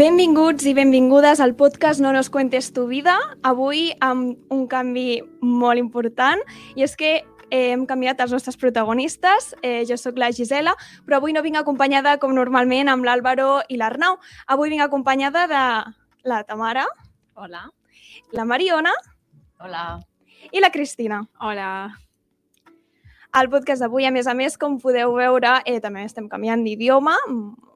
Benvinguts i benvingudes al podcast No nos cuentes tu vida. Avui amb un canvi molt important i és que eh, hem canviat els nostres protagonistes. Eh, jo sóc la Gisela, però avui no vinc acompanyada com normalment amb l'Àlvaro i l'Arnau. Avui vinc acompanyada de la Tamara, Hola. la Mariona Hola. i la Cristina. Hola. Al podcast d'avui, a més a més, com podeu veure, eh, també estem canviant d'idioma,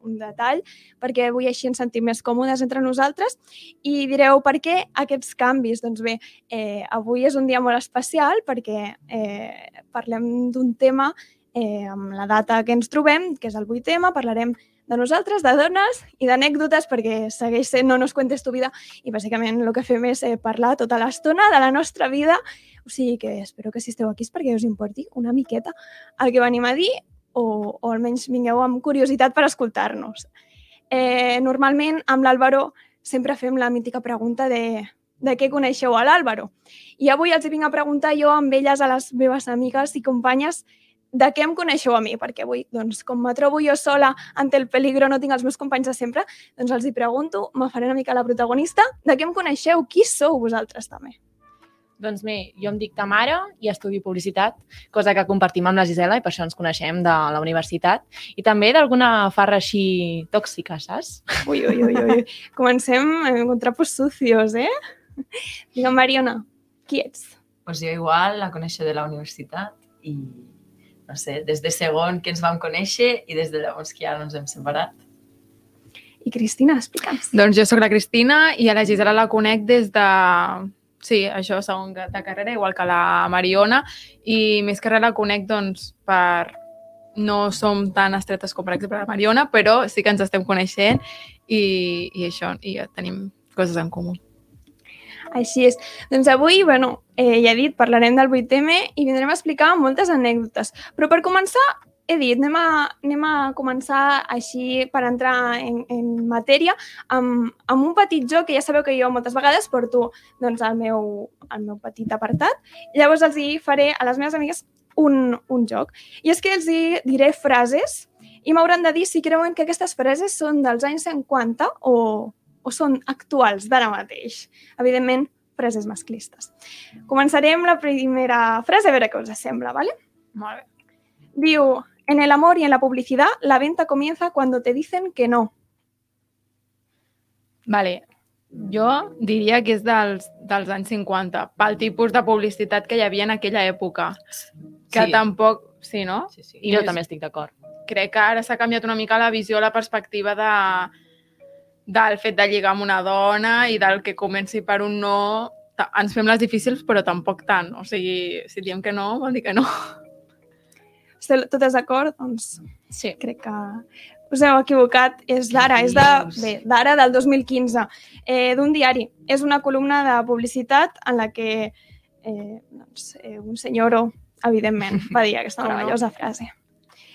un detall, perquè avui així ens sentim més còmodes entre nosaltres. I direu, per què aquests canvis? Doncs bé, eh, avui és un dia molt especial perquè eh, parlem d'un tema eh, amb la data que ens trobem, que és el 8 tema, parlarem de nosaltres, de dones i d'anècdotes, perquè segueix sent No nos cuentes tu vida i bàsicament el que fem és eh, parlar tota l'estona de la nostra vida o sigui que espero que si esteu aquí és perquè us importi una miqueta el que venim a dir o, o almenys vingueu amb curiositat per escoltar-nos. Eh, normalment amb l'Àlvaro sempre fem la mítica pregunta de, de què coneixeu a l'Àlvaro. I avui els vinc a preguntar jo amb elles, a les meves amigues i companyes, de què em coneixeu a mi, perquè avui, doncs, com me trobo jo sola ante el peligro, no tinc els meus companys de sempre, doncs els hi pregunto, me faré una mica la protagonista, de què em coneixeu? Qui sou vosaltres també? Doncs bé, jo em dic Tamara i estudio publicitat, cosa que compartim amb la Gisela i per això ens coneixem de la universitat. I també d'alguna farra així tòxica, saps? Ui, ui, ui, ui. Comencem amb trapos sucios, eh? Digue'm, Mariona, qui ets? pues jo igual la coneixo de la universitat i no sé, des de segon que ens vam conèixer i des de llavors que ja no ens hem separat. I Cristina, explica'ns. Doncs jo sóc la Cristina i a la Gisela la conec des de... Sí, això, segon de carrera, igual que la Mariona, i més que res la conec, doncs, per... No som tan estretes com, per exemple, la Mariona, però sí que ens estem coneixent i, i això, i ja tenim coses en comú. Així és. Doncs avui, bueno, eh, ja he dit, parlarem del 8M i vindrem a explicar moltes anècdotes. Però per començar, he dit, anem a, anem a començar així per entrar en, en matèria amb, amb un petit joc que ja sabeu que jo moltes vegades porto doncs, al, meu, al meu petit apartat. Llavors els hi faré a les meves amigues un, un joc. I és que els hi diré frases i m'hauran de dir si creuen que aquestes frases són dels anys 50 o, o són actuals d'ara mateix. Evidentment, frases masclistes. Començarem la primera frase, a veure què us sembla, ¿vale? Molt bé. Diu, en el amor y en la publicidad, la venta comienza cuando te dicen que no. Vale. Jo diria que és dels, dels anys 50, pel tipus de publicitat que hi havia en aquella època. Que Sí. tampoc... Sí, no? Sí, sí. I jo també estic d'acord. crec que ara s'ha canviat una mica la visió, la perspectiva de, del fet de lligar amb una dona i del que comenci per un no. Ens fem les difícils, però tampoc tant. O sigui, si diem que no, vol dir que no. Esteu totes d'acord? Doncs Sí. crec que us heu equivocat. És d'ara, és de, bé, d'ara, del 2015, eh, d'un diari. És una columna de publicitat en la que eh, doncs, eh, un senyoro, evidentment, va dir aquesta meravellosa frase.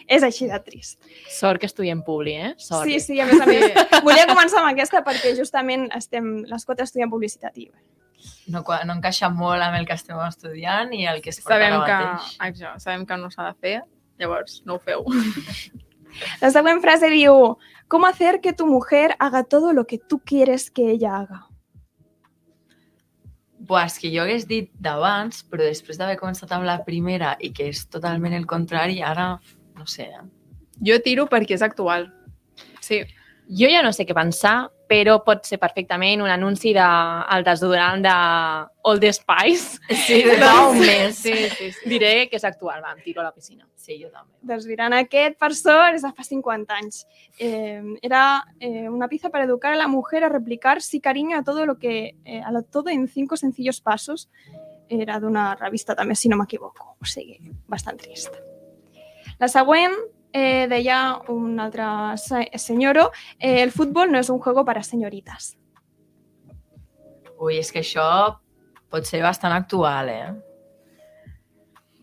És així de trist. Sort que estudiem publi, eh? Sort. Sí, sí, a més a més. Volia començar amb aquesta perquè justament estem les quatre estudiant publicitat i No, no encaixa molt amb el que estem estudiant i el que es porta Sabem ara que, mateix. això, sabem que no s'ha de fer, llavors no ho feu. La següent frase diu ¿Cómo hacer que tu mujer haga todo lo que tú quieres que ella haga? Buah, és que jo hagués dit d'abans, però després d'haver començat amb la primera i que és totalment el contrari, ara no sé. Eh? Jo tiro perquè és actual. Sí, Jo ja no sé què pensar, però pot ser perfectament un anunci del de, desodorant de Old Spice. Sí, de fa un mes. Sí, sí, sí. Diré que és actual, va, em tiro a la piscina. Sí, jo també. Doncs diran, aquest, per sort, és de fa 50 anys. Eh, era eh, una pieza para educar a la mujer a replicar sí cariño a todo lo que, eh, a lo, todo en cinco sencillos pasos. Era d'una revista també, si no m'equivoco. O sigui, bastant trist. La següent eh, deia un altre se senyoro, eh, el futbol no és un juego para señoritas. Ui, és que això pot ser bastant actual, eh?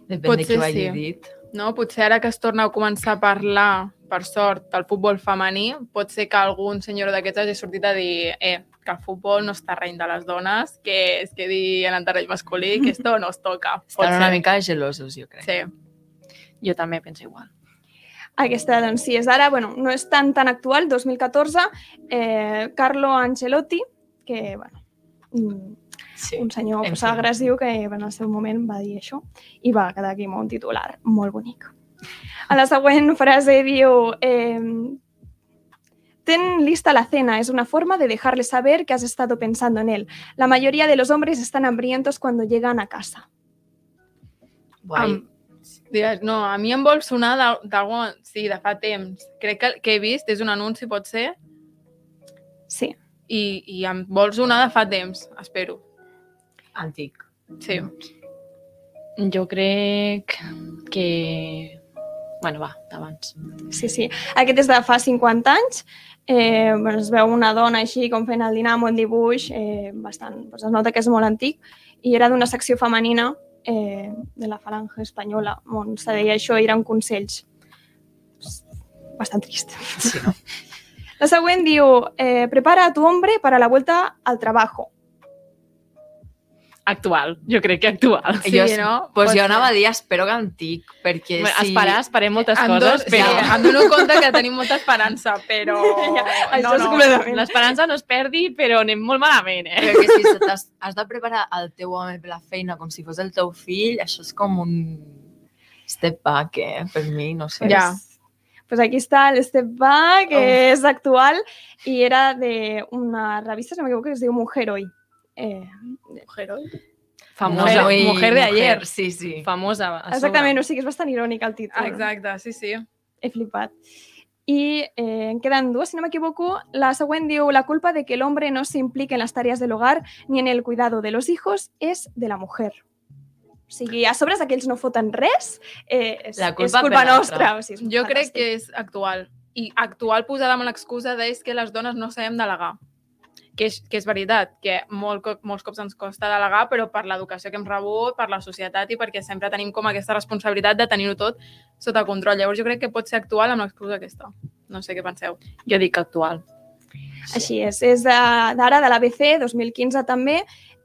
Depèn Pot de qui ho hagi sí. dit. no? Potser ara que es torna a començar a parlar, per sort, del futbol femení, pot ser que algun senyor d'aquests hagi sortit a dir eh, que el futbol no és terreny de les dones, que es quedi en el terreny masculí, que esto no es toca. Pot Estan una ser. mica gelosos, jo crec. Sí. Jo també penso igual. Aquesta, doncs, sí, és d'ara, bueno, no és tan tan actual, 2014, eh, Carlo Ancelotti, que, bueno, mm, Sí. un senyor en agressiu que en el seu moment va dir això i va quedar aquí amb un titular molt bonic. A la següent frase diu eh, Ten lista la cena, es una forma de dejarle saber que has estado pensando en él. La mayoría de los hombres están hambrientos cuando llegan a casa. Guai. Am- Digues, no, a mi em vol sonar d'al- d'algú, sí, de fa temps. Crec que, que he vist, és un anunci, pot ser, Sí, i, i em vol sonar de fa temps, espero. Antic. Sí. Jo crec que... Bueno, va, d'abans. sí, sí. Aquest és de fa 50 anys. Eh, bueno, es veu una dona així com fent el dinar amb un dibuix eh, bastant, doncs es nota que és molt antic i era d'una secció femenina eh, de la falange espanyola on se deia això i eren consells. Bastant trist. Sí, no? La següent diu, eh, prepara a tu hombre para la vuelta al trabajo. Actual, jo crec que actual. Sí, jo, no? Pues Pot jo ser. anava a dir, espero que antic, perquè Bueno, si... Esperar, esperem moltes Em coses, do- però... Sí, em dono compte que tenim molta esperança, però... això és completament- L'esperança no es perdi, però anem molt malament, eh? Però que si se t'has- has de preparar el teu home per la feina com si fos el teu fill, això és com un step back, eh? Per mi, no sé. Ja. Pues aquí está el Step Back, que Oh. es actual y era de una revista, si no me equivoco, que es de Mujer Hoy. Eh, Famosa, Muy mujer de ayer. Sí, sí. Famosa. exactament, o sigui, és bastant irònic el títol. Exacte, sí, sí. He flipat. Y eh, en quedan dos, si no me equivoco. La següent diu, la culpa de que el hombre no se implique en las tareas del hogar ni en el cuidado de los hijos es de la mujer. O sigui, a sobre de que ells no foten res, eh, és, La és culpa culpa per l'altre. nostra. O sigui, és Jo crec que és actual. I actual posada amb l'excusa de és que les dones no sabem delegar. Que és, que és veritat, que molt, molts cops ens costa delegar, però per l'educació que hem rebut, per la societat i perquè sempre tenim com aquesta responsabilitat de tenir-ho tot sota control. Llavors jo crec que pot ser actual amb l'excusa aquesta. No sé què penseu. Jo dic actual. Així és, és de- d'ara, de l'ABC, 2015 també,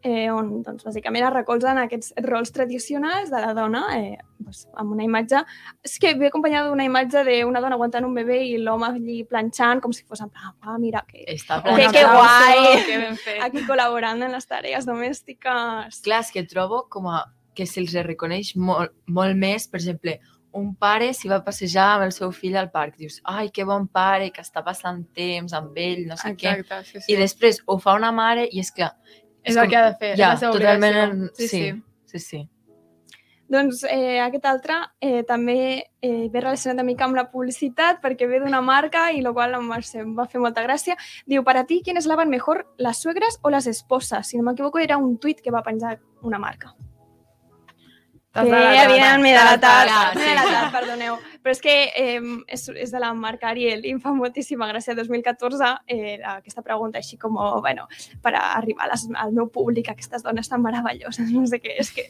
eh, on doncs, bàsicament es recolzen aquests rols tradicionals de la dona eh, doncs, amb una imatge... És que ve acompanyada d'una imatge d'una dona aguantant un bebè i l'home allí planxant com si fos en plan, ah, mira, que Està Que- que guai! Que aquí col·laborant en les tarees domèstiques. Clar, és que trobo com a que se'ls reconeix molt, molt més, per exemple, un pare si va passejar amb el seu fill al parc, dius, ai, que bon pare, que està passant temps amb ell, no sé què. Exacte, sí, sí. I després ho fa una mare i és que... és el que ha de fer, Ja, és la seva totalment obligació. en- Sí, sí. sí. Sí, sí. Doncs eh, aquest altre eh, també eh, ve relacionat una mica amb la publicitat perquè ve d'una marca i lo qual em va, ser- em va fer molta gràcia. Diu, para ti, ¿quiénes lavan mejor, las suegras o las esposas? Si no me equivoco, era un tuit que va penjar una marca. Delatat, evidentment, m'he delatat, m'he sí. delatat, perdoneu. Però és que eh, és, és de la marca Ariel i em fa moltíssima gràcia 2014 eh, aquesta pregunta així com, bueno, per arribar les, al meu públic, aquestes dones tan meravelloses, no sé què, és que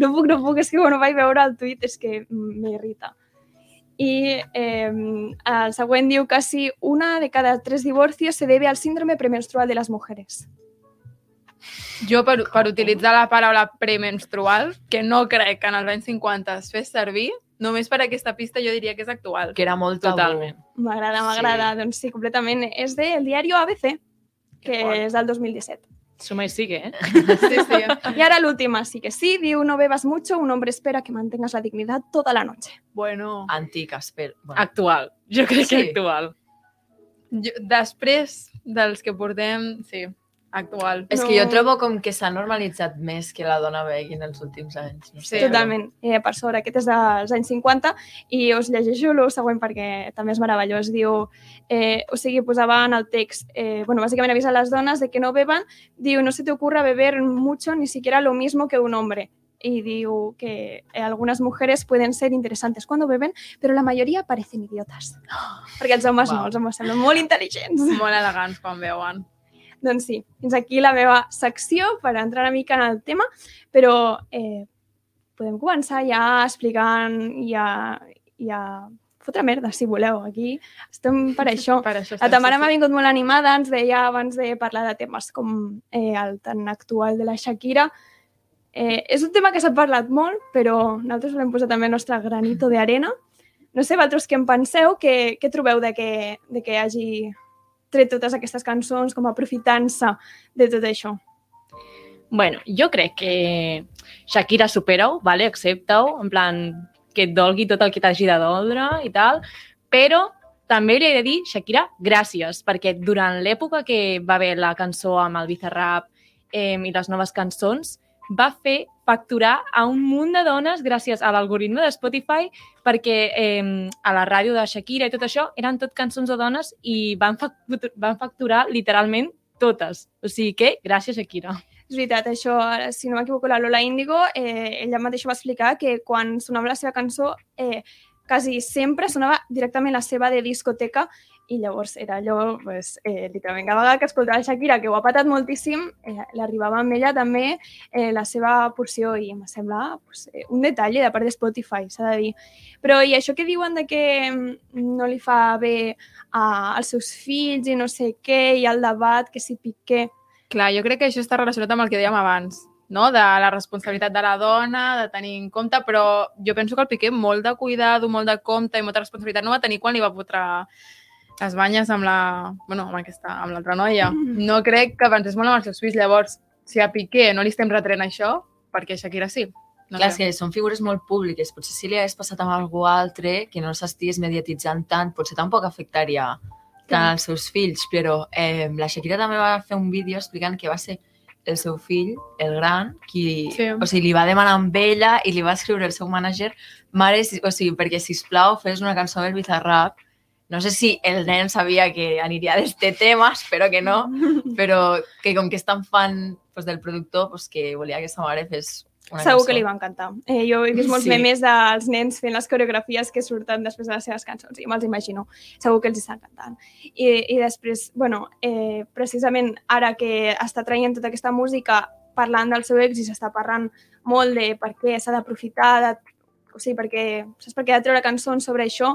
no puc, no puc, és que quan ho vaig veure al tuit és que m'irrita. I eh, el següent diu que si una de cada tres divorcios se debe al síndrome premenstrual de las mujeres. Jo, per, per utilitzar la paraula premenstrual, que no crec que en els anys 50 es fes servir, només per aquesta pista jo diria que és actual. Que era molt tabú. Totalment. M'agrada, Sí. m'agrada, doncs sí, completament. És del diario ABC, que és del 2017. Suma i sigue, eh? Sí, sí. Y ahora la última, sí que sí, diu no bebas mucho, un hombre espera que mantengas la dignidad toda la noche. Bueno, Antic, espera. Bueno, Actual. Jo crec que Sí. actual. jo, després dels que portem, sí, actual. és que jo trobo com que s'ha normalitzat més que la dona begui en els últims anys. No sé, Sí, Totalment, eh, per sobre. Aquest és dels anys 50 i us llegeixo el següent perquè també és meravellós. Diu, eh, o sigui, posava en el text, eh, bueno, bàsicament avisa a les dones de que no beban, diu, no se te ocurra beber mucho ni siquiera lo mismo que un hombre. Y diu que eh, algunas mujeres pueden ser interesantes cuando beben, pero la mayoría parecen idiotas. Perquè els homes Uau. no, els homes semblen molt intel·ligents. Molt elegants quan veuen. Doncs sí, fins aquí la meva secció per entrar una mica en el tema, però eh, podem començar ja explicant i a, i a fotre merda, si voleu. Aquí estem per això. Per això La Tamara sí, m'ha vingut molt animada, ens deia abans de parlar de temes com eh, el tan actual de la Shakira. Eh, és un tema que s'ha parlat molt, però nosaltres volem posar també el nostre granito de arena No sé, vosaltres què en penseu, què, què trobeu de que, de que hagi tret totes aquestes cançons, com aprofitant-se de tot això? Bueno, jo crec que Shakira supera-ho, vale? accepta-ho, en plan que et dolgui tot el que t'hagi de doldre i tal, però també li he de dir, Shakira, gràcies, perquè durant l'època que va haver la cançó amb el Bizarrap eh, i les noves cançons, va fer facturar a un munt de dones gràcies a l'algoritme de Spotify perquè eh, a la ràdio de Shakira i tot això eren tot cançons de dones i van, facturar, van facturar literalment totes. O sigui que, gràcies, Shakira. És veritat, això, si no m'equivoco, la Lola Índigo, eh, ella mateixa va explicar que quan sonava la seva cançó, eh, quasi sempre sonava directament la seva de discoteca i llavors era allò, pues, eh, literalment, cada vegada que escoltava Shakira, que ho ha patat moltíssim, eh, l'arribava amb ella també eh, la seva porció i em sembla pues, eh, un detall de part de Spotify, s'ha de dir. Però i això que diuen de que mm, no li fa bé a, als seus fills i no sé què, i el debat, que si Piqué... Clar, jo crec que això està relacionat amb el que dèiem abans, no? de la responsabilitat de la dona, de tenir en compte, però jo penso que el Piqué molt de cuidado, molt de compte i molta responsabilitat no va tenir quan li va fotre les banyes amb la... Bueno, amb aquesta, amb l'altra noia. No crec que pensés molt amb els seus fills. Llavors, si a Piqué no li estem retrent això, perquè Shakira sí. No Clar, que són figures molt públiques. Potser si li hagués passat amb algú altre que no s'estigués mediatitzant tant, potser tampoc afectaria tant als seus fills, però eh, la Shakira també va fer un vídeo explicant que va ser el seu fill, el gran, qui Sí. o sigui, li va demanar amb ella i li va escriure el seu mànager mare, si- o sigui, perquè, sisplau, fes una cançó del Bizarrap. No sé si el nen sabia que aniria d'este tema, espero que no, però que com que és tan fan pues, del productor, pues, que volia que sa mare fes una Segur cançó. que li va encantar. Eh, jo he vist molts Sí. memes dels nens fent les coreografies que surten després de les seves cançons i me'ls imagino. Segur que els està encantant. I, i després, bueno, eh, precisament ara que està traient tota aquesta música parlant del seu ex i s'està parlant molt de per què s'ha d'aprofitar, de, o sigui, perquè, saps per què ha de treure cançons sobre això,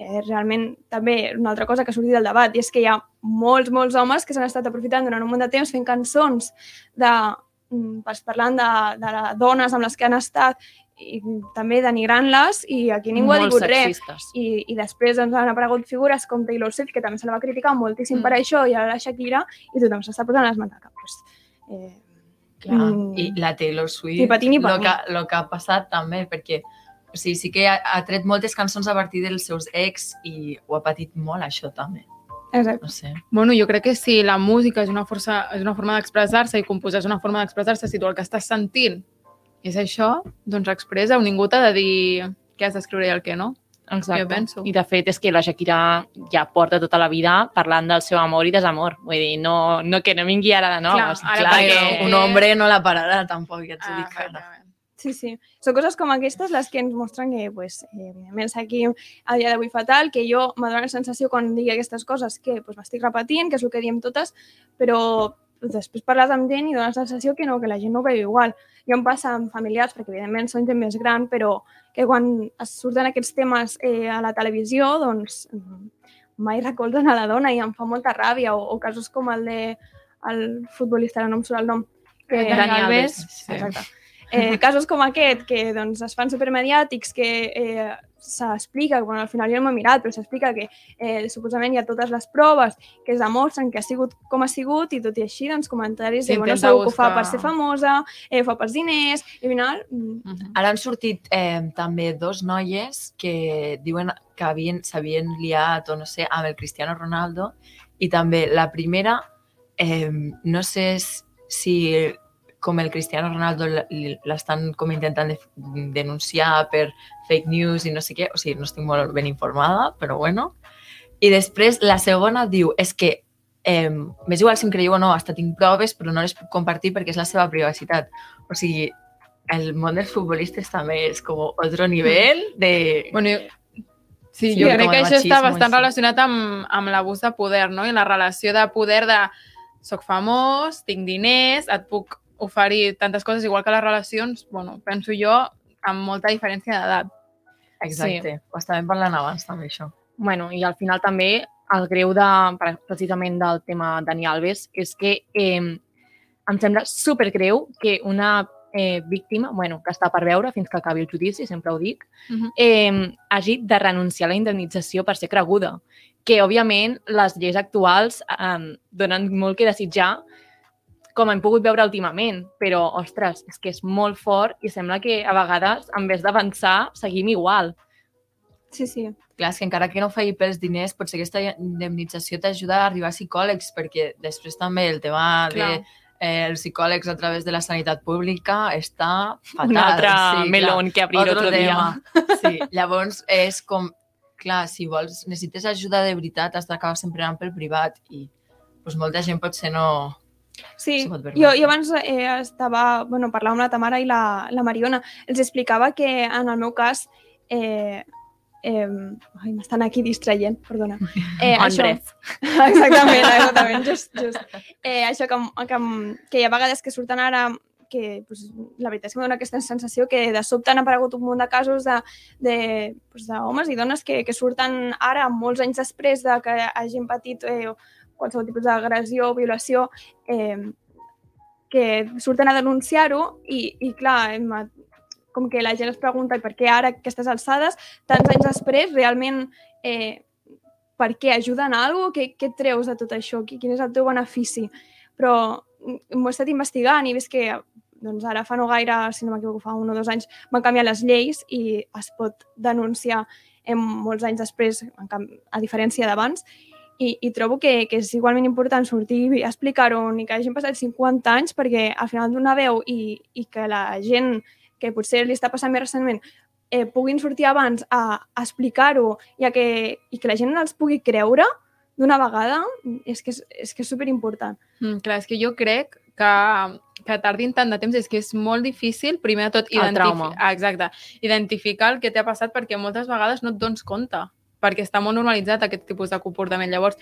eh, realment també una altra cosa que ha sortit del debat i és que hi ha molts, molts homes que s'han estat aprofitant durant un munt de temps fent cançons de, mm, pues, parlant de, de les dones amb les que han estat i també denigrant-les i aquí ningú ha Molt dit res. sexistes. I, I després doncs, han aparegut figures com Taylor Swift, que també se la va criticar moltíssim Mm. per això, i ara la Shakira, i tothom s'està posant les mans al cap. Pues, eh, Clar, Mm. i la Taylor Swift, mi. que, lo que ha passat també, perquè o sigui, sí que ha, ha tret moltes cançons a partir dels seus ex i ho ha patit molt, això també. exacte. No sé. Bueno, jo crec que si la música és una, força, és una forma d'expressar-se i composar és una forma d'expressar-se, si tu el que estàs sentint és això, doncs expressa-ho. Ningú t'ha de dir què has d'escriure i el que no. Exacte. Jo penso. I de fet és que la Shakira ja porta tota la vida parlant del seu amor i desamor. Vull dir, no, no que no vingui ara de nou. Clar, o sigui, ara Clar, perquè- que un hombre no la pararà tampoc, ja t'ho Ah, dic ara. efectivament. Sí, sí. Són coses com aquestes les que ens mostren que, pues, eh, evidentment, aquí a dia d'avui fatal, que jo m'adona la sensació quan digui aquestes coses que pues, m'estic repetint, que és el que diem totes, però després parles amb gent i dones la sensació que no, que la gent no ho veu igual. Jo em passa amb familiars, perquè evidentment són gent més gran, però que quan es surten aquests temes eh, a la televisió, doncs mm, mai recolzen a la dona i em fa molta ràbia, o, o casos com el de el futbolista, no em surt el nom, que, Dani Alves. Sí. Exacte. Eh, casos com aquest, que doncs, es fan supermediàtics, que eh, s'explica, bueno, al final jo no m'he mirat, però s'explica que eh, suposament hi ha totes les proves que es demostren que ha sigut com ha sigut i tot i així, doncs, comentaris de, bueno, segur que ho fa buscar- per ser famosa, eh, ho fa pels diners, i al final, mm, Mhm. Ara han sortit eh, també dos noies que diuen que havien- s'havien liat, o no sé, amb el Cristiano Ronaldo, i també la primera, eh, no sé si com el Cristiano Ronaldo l'estan com intentant de, denunciar per fake news i no sé què, o sigui, no estic molt ben informada, però bueno. I després la segona diu, és que eh, m'és igual si em creieu o no, hasta tinc proves, però no les puc compartir perquè és la seva privacitat. O sigui, el món dels futbolistes també és com otro nivell de... Bueno, jo, sí, Sí, jo crec que això està bastant sí. relacionat amb, amb l'abús de poder, no? I la relació de poder de soc famós, tinc diners, et puc oferir tantes coses, igual que les relacions, bueno, penso jo, amb molta diferència d'edat. Exacte. Sí. Ho estàvem parlant abans, també, això. Bueno, i al final també el greu de, pre- precisament del tema Dani Alves és que eh, em sembla supergreu que una eh, víctima, bueno, que està per veure fins que acabi el judici, sempre ho dic, Uh -huh. eh, hagi de renunciar a la indemnització per ser creguda. Que, òbviament, les lleis actuals eh, donen molt que desitjar, com hem pogut veure últimament, però, ostres, és que és molt fort i sembla que a vegades, en vez d'avançar, seguim igual. Sí, sí. Clar, és que encara que no faci pels diners, potser aquesta indemnització t'ajuda a arribar a psicòlegs, perquè després també el tema de Clar. eh, els psicòlegs a través de la sanitat pública està fatal. Un altre sí, melón que abrir Otro otro dia. Sí, llavors és com, clar, si vols, necessites ajuda de veritat, has d'acabar sempre anant pel privat i pues, molta gent potser no... Sí, jo, jo abans eh, estava, bueno, parlava amb la Tamara i la, la Mariona. Els explicava que en el meu cas eh, eh, ai, m'estan aquí distraient, perdona. Eh, Andrés. Exactament, exactament, just, just. Eh, això que, que, que hi ha vegades que surten ara que pues, la veritat és que em dona aquesta sensació que de sobte han aparegut un munt de casos de, de, pues, d'homes i dones que, que surten ara, molts anys després de que hagin patit eh, qualsevol tipus d'agressió o violació, eh, que surten a denunciar-ho i, i clar, em, com que la gent es pregunta "I per què ara aquestes alçades, tants anys després, realment eh, per què ajuden a alguna cosa? Què, què treus de tot això? Qui- Quin és el teu benefici? Però mm, m'ho he estat investigant i he vist que doncs ara fa no gaire, si no m'equivoco, fa un o dos anys, van canviar les lleis i es pot denunciar en molts anys després, a diferència d'abans, i, i trobo que, que és igualment important sortir i explicar-ho, ni que hagin passat 50 anys, perquè al final donar veu i, i que la gent que potser li està passant més recentment eh, puguin sortir abans a, a explicar-ho i, a que, i que la gent els pugui creure d'una vegada, és que és, és, que és superimportant. Mm, clar, és que jo crec que, que tardin tant de temps és que és molt difícil, primer de tot, El trauma. ah, exacte, identificar el que t'ha passat perquè moltes vegades no et dones compte perquè està molt normalitzat aquest tipus de comportament. Llavors,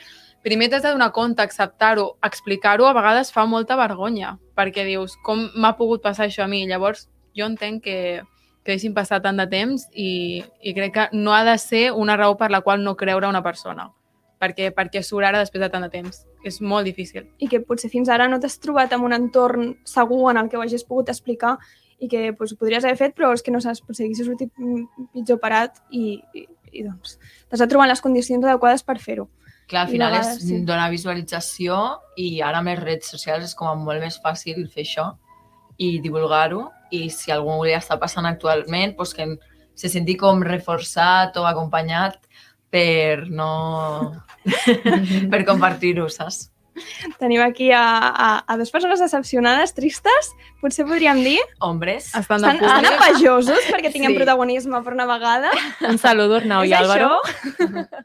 primer t'has de donar compte, acceptar-ho, explicar-ho, a vegades fa molta vergonya, perquè dius, com m'ha pogut passar això a mi? Llavors, jo entenc que, que deixin passar tant de temps i, i crec que no ha de ser una raó per la qual no creure una persona, perquè, perquè surt ara després de tant de temps. És molt difícil. i que potser fins ara no t'has trobat en un entorn segur en el que ho hagis pogut explicar i que doncs, ho podries haver fet, però és que no saps, potser haguessis sortit pitjor parat i, i, i doncs t'has de trobar les condicions adequades per fer-ho. Clar, al final a és vegades sí. donar visualització i ara amb les redes socials és com molt més fàcil fer això i divulgar-ho i si algú li està passant actualment doncs que se senti com reforçat o acompanyat per no... per compartir-ho, saps? Tenim aquí a, a, a dues persones decepcionades, tristes, potser podríem dir. Hombres. Estan, Estan, estan envejosos perquè tinguem Sí. protagonisme per una vegada. Un saludo, Arnau i Álvaro. això?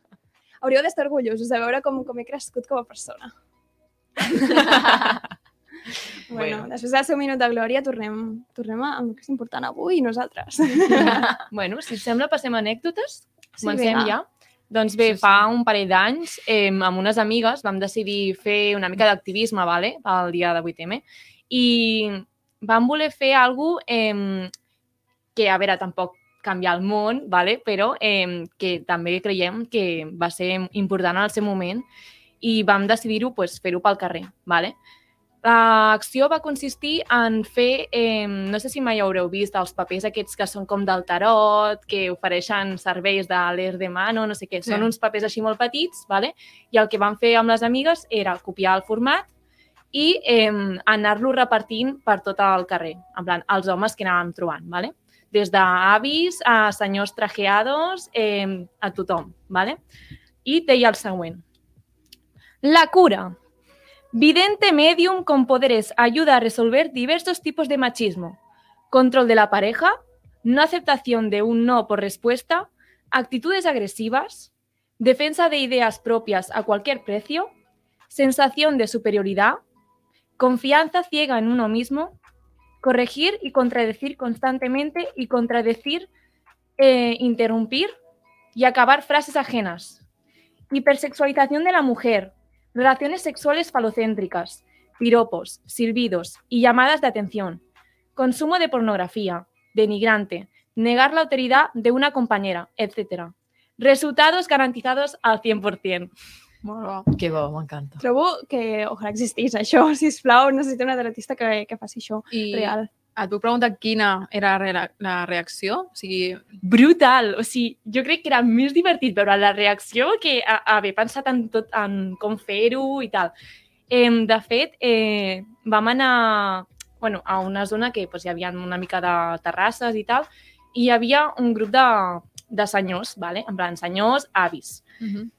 Hauríeu d'estar orgullosos de veure com, com he crescut com a persona. bueno, Bueno. després del seu minut de glòria tornem, tornem a, amb el que és important avui, nosaltres. Bueno, si et sembla, passem a anècdotes. Sí, Comencem vinga. ja. Doncs bé, Sí, sí. fa un parell d'anys, eh, amb unes amigues, vam decidir fer una mica d'activisme, vale? pel dia de 8M, i vam voler fer alguna eh, que, a veure, tampoc canviar el món, vale? però eh, que també creiem que va ser important en el seu moment i vam decidir-ho pues, fer-ho pel carrer. Vale? L'acció va consistir en fer, eh, no sé si mai haureu vist els papers aquests que són com del tarot, que ofereixen serveis de l'Air de Mano, no sé què, Sí. són uns papers així molt petits, vale? i el que vam fer amb les amigues era copiar el format i eh, anar-lo repartint per tot el carrer, en plan, els homes que anàvem trobant, vale? des d'avis a senyors trajeados, eh, a tothom. Vale? I deia el següent. La cura. Vidente medium con poderes ayuda a resolver diversos tipos de machismo. Control de la pareja, no aceptación de un no por respuesta, actitudes agresivas, defensa de ideas propias a cualquier precio, sensación de superioridad, confianza ciega en uno mismo, corregir y contradecir constantemente y contradecir, eh, interrumpir y acabar frases ajenas. Hipersexualización de la mujer, relaciones sexuales falocéntricas, piropos, silbidos y llamadas de atención, consumo de pornografía, denigrante, negar la autoridad de una compañera, etc. Resultados garantizados al 100%. Molt bo. Que bo, m'encanta. Trobo que ojalà existís això, si plau, necessito un artista que, que faci això I, real. Et puc preguntar quina era la la reacció? O sigui, brutal. O sigui, jo crec que era més divertit veure la reacció que a, a haver pensat en tot, en com fer-ho i tal. Eh, de fet, eh, vam anar bueno, a una zona que pues, hi havia una mica de terrasses i tal, i hi havia un grup de, de senyors, vale? en plan, senyors, avis. uh -huh.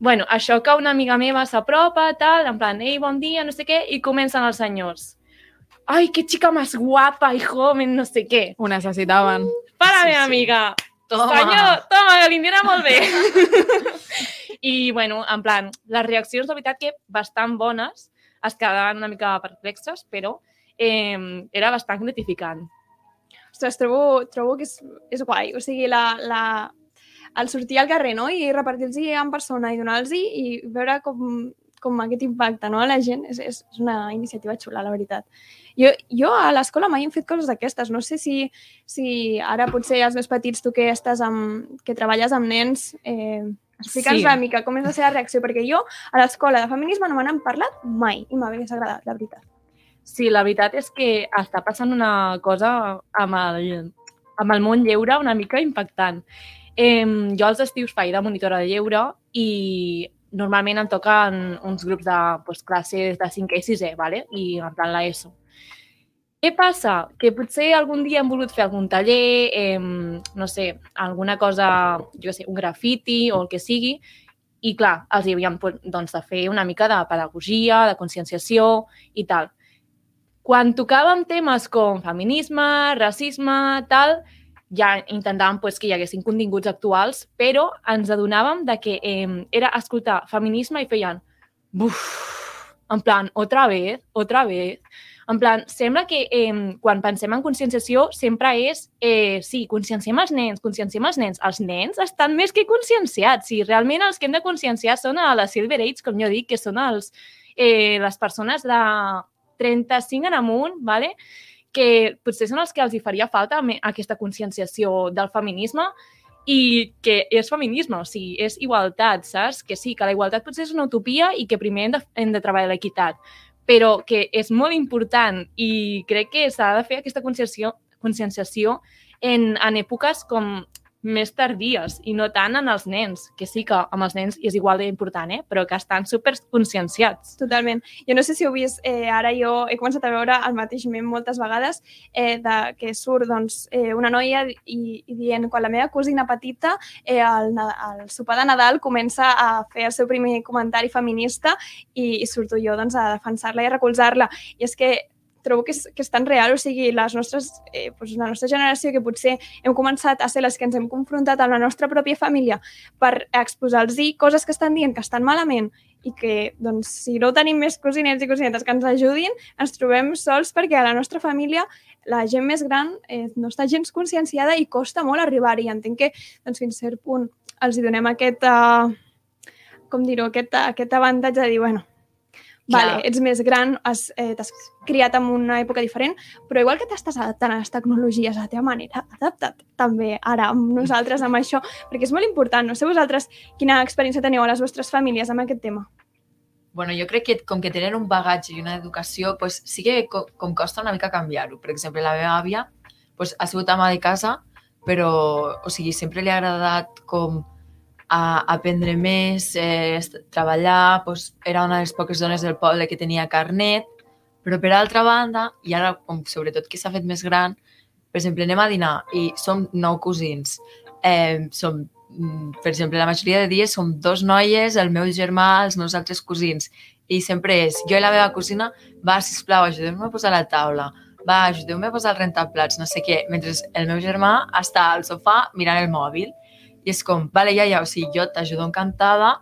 Bueno, això que una amiga meva s'apropa, tal, en plan, ei, bon dia, no sé què, i comencen els senyors. Ai, que chica más guapa y joven, no sé què. ho necessitaven. Para, Sí, meva sí. amiga, Toma! Senyor, toma, que era molt bé. I, bueno, en plan, les reaccions, de veritat, que bastant bones, es quedaven una mica perplexes, però eh, era bastant gratificant. Ostres, trobo, trobo que és, és guai. O sigui, la, la, el sortir al carrer no? i repartir-los en persona i donar-los i veure com, com aquest impacte no? a la gent és, és, una iniciativa xula, la veritat. Jo, jo a l'escola mai hem fet coses d'aquestes. No sé si, si ara potser els més petits, tu que estàs amb, que treballes amb nens, eh, explica'ns Sí. una mica com és la seva reacció, perquè jo a l'escola de feminisme no me n'han parlat mai i m'hagués agradat, la veritat. Sí, la veritat és que està passant una cosa amb el, amb el món lleure una mica impactant. Eh, jo als estius faig de monitora de lleure i normalment em toquen uns grups de pues, classes de 5è i 6è, vale? i en plan l'ESO. Què passa? Que potser algun dia hem volgut fer algun taller, eh, no sé, alguna cosa, jo sé, un grafiti o el que sigui, i clar, els hi havíem doncs, de fer una mica de pedagogia, de conscienciació i tal. Quan tocàvem temes com feminisme, racisme, tal, ja intentàvem pues, que hi haguessin continguts actuals, però ens adonàvem de que eh, era escoltar feminisme i feien buf, en plan, otra vez, otra vez. En plan, sembla que eh, quan pensem en conscienciació sempre és, eh, sí, conscienciem els nens, conscienciem els nens. Els nens estan més que conscienciats. Sí, realment els que hem de conscienciar són a la Silver Age, com jo dic, que són els, eh, les persones de 35 en amunt, ¿vale? Que potser són els que els hi faria falta aquesta conscienciació del feminisme i que és feminisme, o sigui, és igualtat, saps? Que sí, que la igualtat potser és una utopia i que primer hem de, hem de treballar l'equitat, però que és molt important i crec que s'ha de fer aquesta conscienciació, conscienciació en, en èpoques com més tardies i no tant en els nens, que sí que amb els nens és igual d'important, eh? però que estan superconscienciats. Totalment. Jo no sé si heu vist, eh, ara jo he començat a veure el mateix mem moltes vegades, eh, de, que surt doncs, eh, una noia i, i dient quan la meva cosina petita eh, Na- al sopar de Nadal comença a fer el seu primer comentari feminista i, i surto jo doncs, a defensar-la i a recolzar-la. I és que trobo que és, que és tan real, o sigui, les nostres, eh, doncs la nostra generació que potser hem començat a ser les que ens hem confrontat amb la nostra pròpia família per exposar-los coses que estan dient que estan malament i que, doncs, si no tenim més cosinets i cosinetes que ens ajudin, ens trobem sols perquè a la nostra família la gent més gran eh, no està gens conscienciada i costa molt arribar-hi. Entenc que, doncs, fins a cert punt els hi donem aquest, uh, com dir-ho, aquest, aquest avantatge de dir, bueno, vale, ets més gran, has, eh, t'has criat en una època diferent, però igual que t'estàs adaptant a les tecnologies a la teva manera, adapta't també ara amb nosaltres amb això, perquè és molt important. No sé vosaltres quina experiència teniu a les vostres famílies amb aquest tema. Bueno, jo crec que com que tenen un bagatge i una educació, pues, sí que co com costa una mica canviar-ho. Per exemple, la meva àvia pues, ha sigut ama de casa, però o sigui, sempre li ha agradat com a aprendre més, eh, treballar, pues, era una de les poques dones del poble que tenia carnet, però per altra banda, i ara com sobretot que s'ha fet més gran, per exemple, anem a dinar i som nou cosins, eh, som mm, per exemple, la majoria de dies som dos noies, el meu germà, els meus altres cosins, i sempre és jo i la meva cosina, va, sisplau, ajudeu-me a posar la taula, va, ajudeu-me a posar el rentaplats, no sé què, mentre el meu germà està al sofà mirant el mòbil. I és com, vale, ja, ja, o sigui, jo t'ajudo encantada,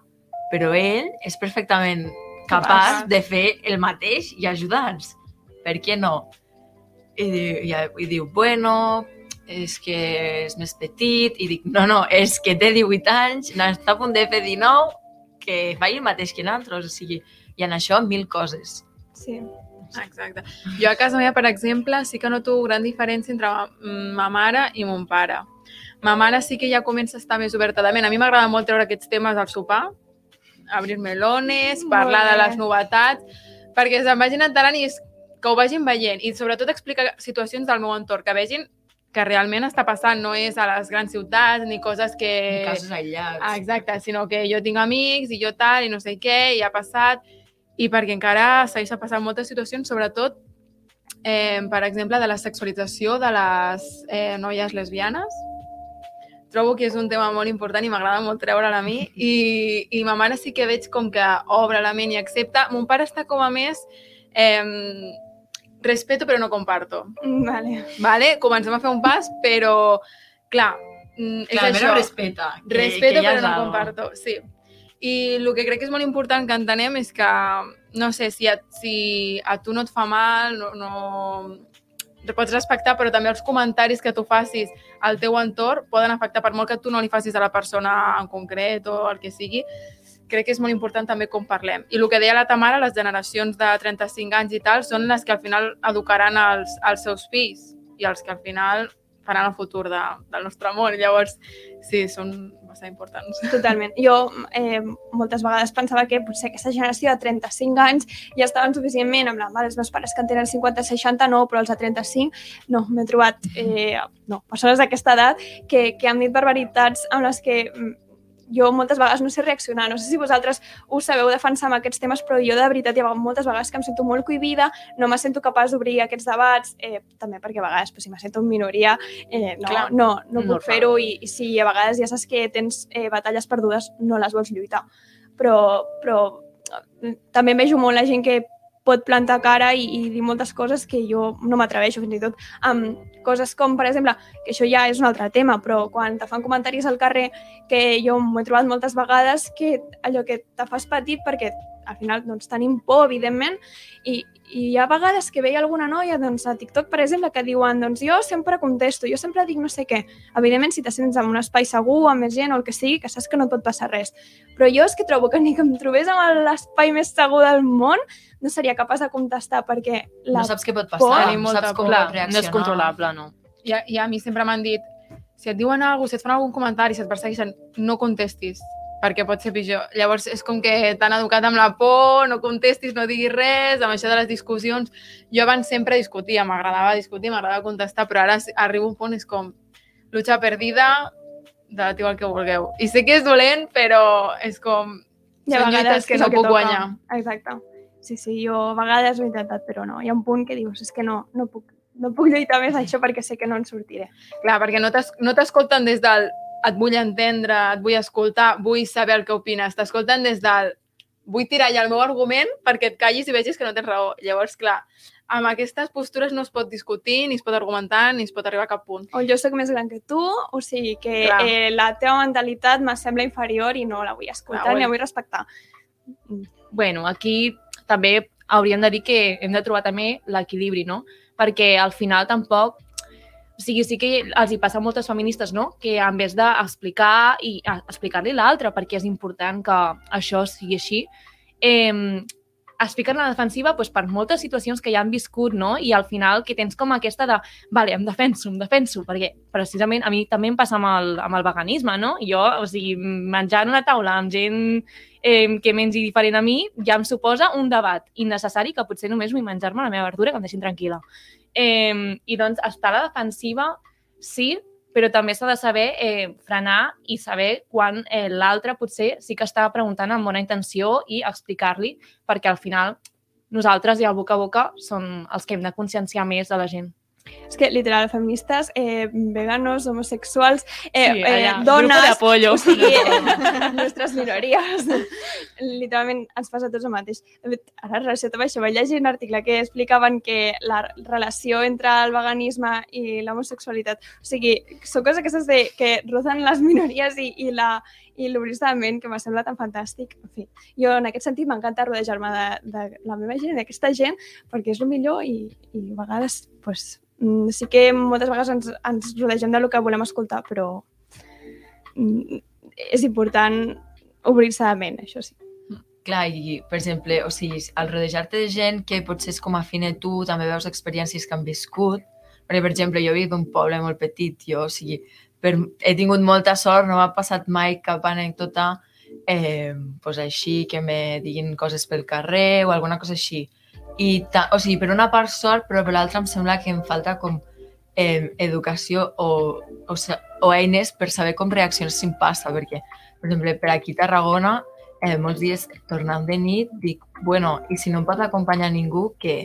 però ell és perfectament capaç de fer el mateix i ajudar-nos. Per què no? I diu, i, i diu, bueno, és que és més petit, i dic, no, no, és que té 18 anys, no, està a punt de fer 19, que faci el mateix que nosaltres, o sigui, i en això mil coses. Sí. Exacte. Jo a casa meva, per exemple, sí que noto gran diferència entre ma, ma mare i mon pare. Ma mare sí que ja comença a estar més oberta de ment. A mi m'agrada molt treure aquests temes al sopar, obrir melones, parlar de les novetats, perquè se'n vagin enterant i que ho vagin veient i sobretot explicar situacions del meu entorn, que vegin que realment està passant, no és a les grans ciutats ni coses que... Casos aïllats. Ah, exacte, sinó que jo tinc amics i jo tal i no sé què i ha passat i perquè encara segueix passant moltes situacions, sobretot, eh, per exemple, de la sexualització de les eh, noies lesbianes. Trobo que és un tema molt important i m'agrada molt treure'l a mi i, i ma mare sí que veig com que obre la ment i accepta. Mon pare està com a més eh, respeto però no comparto. Vale. Vale? Comencem a fer un pas, però clar, mm, és Clar, això. però respeta. que- Respeto, que ja però no algo. comparto. Sí. I el que crec que és molt important que entenem és que, no sé, si a, si a tu no et fa mal, no, no pots respectar, però també els comentaris que tu facis al teu entorn poden afectar, per molt que tu no li facis a la persona en concret o el que sigui, crec que és molt important també com parlem. I el que deia la Tamara, les generacions de 35 anys i tal, són les que al final educaran els, els seus fills i els que al final faran el futur de, del nostre món. Llavors, sí, són bastant importants. Totalment. Jo eh, moltes vegades pensava que potser aquesta generació de 35 anys ja estaven suficientment amb la, vale, els meus pares que en tenen 50-60 no, però els de 35 no, m'he trobat eh, no, persones d'aquesta edat que, que han dit barbaritats amb les que mm, jo moltes vegades no sé reaccionar. No sé si vosaltres ho sabeu defensar amb aquests temes, però jo de veritat hi ha moltes vegades que em sento molt cohibida, no me sento capaç d'obrir aquests debats, eh, també perquè a vegades, pues, si me sento en minoria, eh, no, Clar. no, no puc Normal. fer-ho i, i si a vegades ja saps que tens eh, batalles perdudes, no les vols lluitar. Però, però eh, també vejo molt la gent que pot plantar cara i, i dir moltes coses que jo no m'atreveixo, fins i tot amb coses com, per exemple, que això ja és un altre tema, però quan te fan comentaris al carrer que jo m'ho he trobat moltes vegades que allò que te fas petit perquè al final doncs, tenim por, evidentment, i, i hi ha vegades que veia alguna noia doncs, a TikTok, per exemple, que diuen doncs, jo sempre contesto, jo sempre dic no sé què. Evidentment, si te sents en un espai segur, amb més gent o el que sigui, que saps que no et pot passar res. Però jo és que trobo que ni que em trobés amb l'espai més segur del món no seria capaç de contestar perquè la No saps què pot por. passar, Tenim no saps com por. Clar, pot no reaccionar. és controlable, no. I, a- I a mi sempre m'han dit, si et diuen alguna cosa, si et fan algun comentari, si et persegueixen, no contestis, perquè pot ser pitjor. Llavors és com que t'han educat amb la por, no contestis, no diguis res, amb això de les discussions. Jo abans sempre discutia, m'agradava discutir, m'agradava contestar, però ara arriba un punt, és com lucha perdida, debatiu el que vulgueu. I sé que és dolent, però és com... Hi ha vegades que és no puc toca. guanyar. Exacte. Sí, sí, jo a vegades ho he intentat, però no. Hi ha un punt que dius, és que no, no puc, no puc lluitar més això perquè sé que no en sortiré. Clar, perquè no t'escolten des del et vull entendre, et vull escoltar, vull saber el que opines. T'escolten des del vull tirar ja el meu argument perquè et callis i vegis que no tens raó. Llavors, clar, amb aquestes postures no es pot discutir, ni es pot argumentar, ni es pot arribar a cap punt. O jo sóc més gran que tu, o sigui que Clar. eh, la teva mentalitat me sembla inferior i no la vull escoltar Clar, ni la vull respectar. bueno, aquí també hauríem de dir que hem de trobar també l'equilibri, no? Perquè al final tampoc... O sigui, sí que els hi passa a moltes feministes, no? Que en vez d'explicar i explicar-li l'altre, perquè és important que això sigui així, eh, es fiquen a la defensiva doncs, per moltes situacions que ja han viscut, no? I al final que tens com aquesta de, vale, em defenso, em defenso, perquè precisament a mi també em passa amb el, amb el veganisme, no? Jo, o sigui, menjar en una taula amb gent eh, que mengi diferent a mi ja em suposa un debat innecessari que potser només vull menjar-me la meva verdura que em deixin tranquil·la. Eh, I doncs estar a la defensiva, sí, però també s'ha de saber eh, frenar i saber quan eh, l'altre potser sí que està preguntant amb bona intenció i explicar-li, perquè al final nosaltres i el boca a boca són els que hem de conscienciar més de la gent. És que, literal, feministes, eh, veganos, homosexuals, eh, Sí, eh, grupo de dones, apoyo. o sigui, nostres minories. Literalment ens passa a tots el mateix. Ara, relacionat amb això, vaig llegir un article que explicaven que la relació entre el veganisme i l'homosexualitat, o sigui, són coses aquestes de, que rozen les minories i, i la i l'obrir-se de ment, que m'ha semblat tan fantàstic. En fi, jo en aquest sentit m'encanta rodejar-me de, de la meva gent, d'aquesta gent, perquè és el millor i, i a vegades, pues, mm, sí que moltes vegades ens, ens rodegem del que volem escoltar, però mm, és important obrir-se de ment, això sí. Clar, i, per exemple, o sigui, al rodejar-te de gent que potser és com afina tu, també veus experiències que han viscut, perquè, per exemple, jo visc d'un poble molt petit, jo, o sigui, per, he tingut molta sort, no m'ha passat mai cap anècdota eh, pues així, que me diguin coses pel carrer o alguna cosa així. I, ta, o sigui, per una part sort, però per l'altra em sembla que em falta com eh, educació o, o, o eines per saber com reaccionar si em passa, perquè, per exemple, per aquí a Tarragona, eh, molts dies tornant de nit, dic, bueno, i si no em pot acompanyar ningú, què?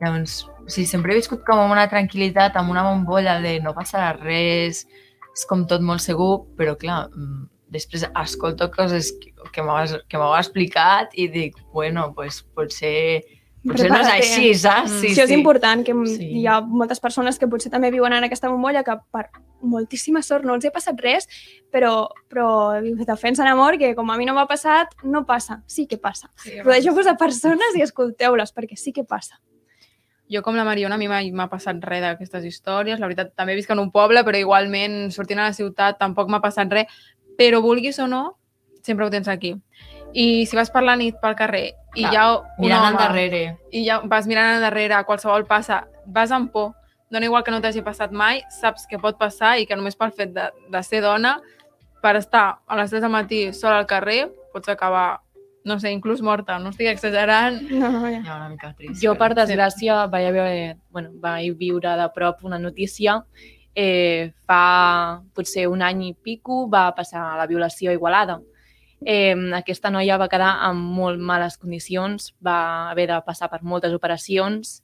Llavors, o sigui, sempre he viscut com amb una tranquil·litat, amb una bombolla de no passarà res, és com tot molt segur, però clar, mm, després escolto coses que, m'heu explicat i dic, bueno, pues, potser, potser no és així, saps? Sí, sí, és important, que Sí. sí. hi ha moltes persones que potser també viuen en aquesta bombolla que per moltíssima sort no els ha passat res, però, però defensen amor que com a mi no m'ha passat, no passa. Sí que passa. Sí, Rodegeu-vos a persones i escolteu-les, perquè sí que passa. Jo, com la Mariona, a mi mai m'ha passat res d'aquestes històries. La veritat, també visc en un poble, però igualment, sortint a la ciutat, tampoc m'ha passat res. Però vulguis o no, sempre ho tens aquí. I si vas per la nit pel carrer i Clar, hi ha un Mirant home endarrere. i ja vas mirant endarrere, qualsevol passa, vas amb por, dona igual que no t'hagi passat mai, saps que pot passar i que només pel fet de, de ser dona, per estar a les 3 del matí sola al carrer, pots acabar, no sé, inclús morta, no estic exagerant. No, no, ja. Ja una mica trist. Jo, per desgràcia, vaig, haver, bueno, vaig viure de prop una notícia. Eh, fa potser un any i pico va passar la violació a Igualada. Eh, aquesta noia va quedar en molt males condicions, va haver de passar per moltes operacions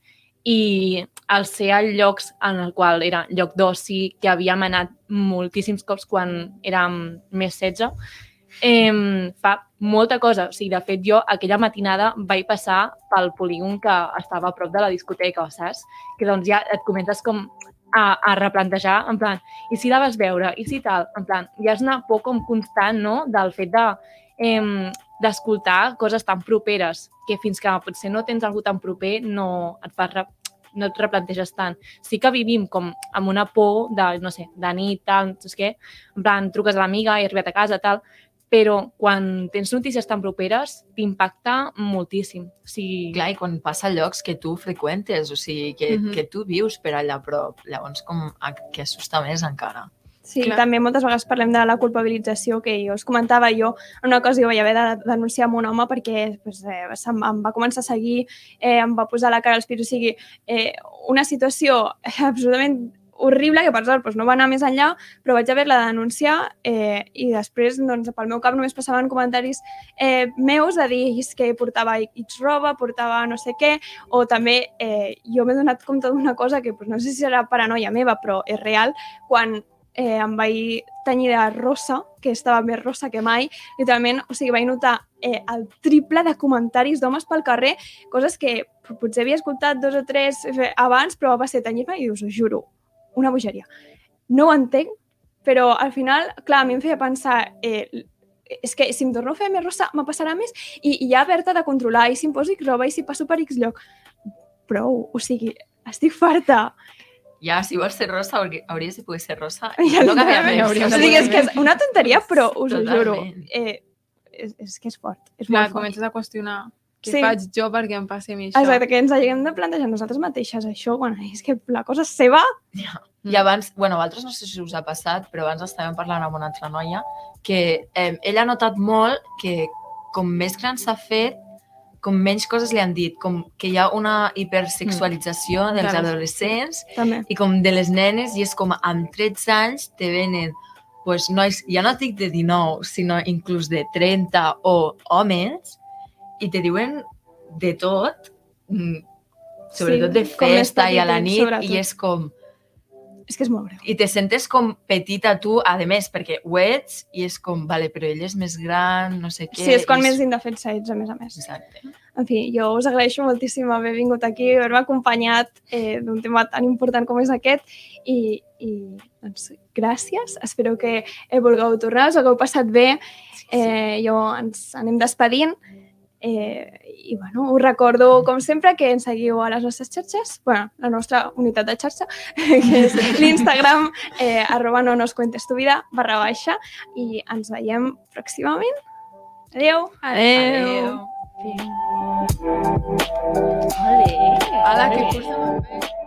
i al ser a llocs en el qual era lloc d'oci, que havíem anat moltíssims cops quan érem més 16, eh, fa molta cosa. O sigui, de fet, jo aquella matinada vaig passar pel polígon que estava a prop de la discoteca, saps? Que doncs ja et comences com a, a replantejar, en plan, i si la vas veure, i si tal, en plan, ja és una por com constant, no?, del fet de eh, d'escoltar coses tan properes, que fins que potser no tens algú tan proper no et fas re no et replanteges tant. Sí que vivim com amb una por de, no sé, de nit, tal, no sé què, en plan, truques a l'amiga, he arribat a casa, tal, però quan tens notícies tan properes t'impacta moltíssim. O sigui, Clar, i quan passa llocs que tu freqüentes, o sigui, que, Mhm. que tu vius per allà a prop, llavors com a- que assusta més encara. Sí, Clar. també moltes vegades parlem de la culpabilització que jo us comentava jo. En una cosa jo vaig haver de denunciar amb un home perquè pues, eh, se'm, em va començar a seguir, eh, em va posar la cara als pits, o sigui, eh, una situació absolutament horrible que per sort doncs, no va anar més enllà, però vaig haver-la de denunciar eh, i després doncs, pel meu cap només passaven comentaris eh, meus de dir que portava X roba, portava no sé què, o també eh, jo m'he donat compte d'una cosa que doncs, no sé si serà paranoia meva, però és real, quan eh, em vaig tenyir de rosa, que estava més rosa que mai, literalment, o sigui, vaig notar eh, el triple de comentaris d'homes pel carrer, coses que potser havia escoltat dos o tres abans, però va ser tenyir-me i dius, ho juro, una bogeria. No ho entenc, però al final, clar, a mi em feia pensar, eh, és que si em torno a fer més rosa me passarà més i, i ja haver-te de controlar, i si em poso X roba, i si passo per X lloc. Prou, o sigui, estic farta. Ja, si vols ser rosa, hauries de poder ser rosa. Ja no canvia totalment. res. hauríem O sigui, és que és una tonteria, però us ho juro. Totalment. Eh, és, és que és fort. És Clar, molt fort. comences a qüestionar què Sí. faig jo perquè em passi a mi això. Exacte, que ens haguem de plantejar nosaltres mateixes això, quan és que la cosa és seva. I abans, bueno, a vosaltres no sé si us ha passat, però abans estàvem parlant amb una altra noia que eh, ella ha notat molt que com més gran s'ha fet, com menys coses li han dit, com que hi ha una hipersexualització dels Clar. adolescents També. i com de les nenes i és com amb 13 anys te venen pues, nois, ja no et dic de 19, sinó inclús de 30 o homes i te diuen de tot, mm, sobretot de com més festa i a la nit, sobretot. i és com És que és molt greu. i te sentes com petita tu, a més, perquè ho ets, i és com, vale, però ell és més gran, no sé què... Sí, és quan i més indefensa ets, a més a més. Exacte. En fi, jo us agraeixo moltíssim haver vingut aquí, haver-me acompanyat eh, d'un tema tan important com és aquest i, i doncs, gràcies. Espero que eh, vulgueu tornar, us hagueu passat bé. Eh, jo ens anem despedint. Eh, I bueno, us recordo, com sempre, que ens seguiu a les nostres xarxes, bueno, la nostra unitat de xarxa, que és l'Instagram, eh, arroba no nos cuentes tu vida, barra baixa, i ens veiem pròximament. Adéu! Adéu. Adéu. Ole! Ala, que cursa.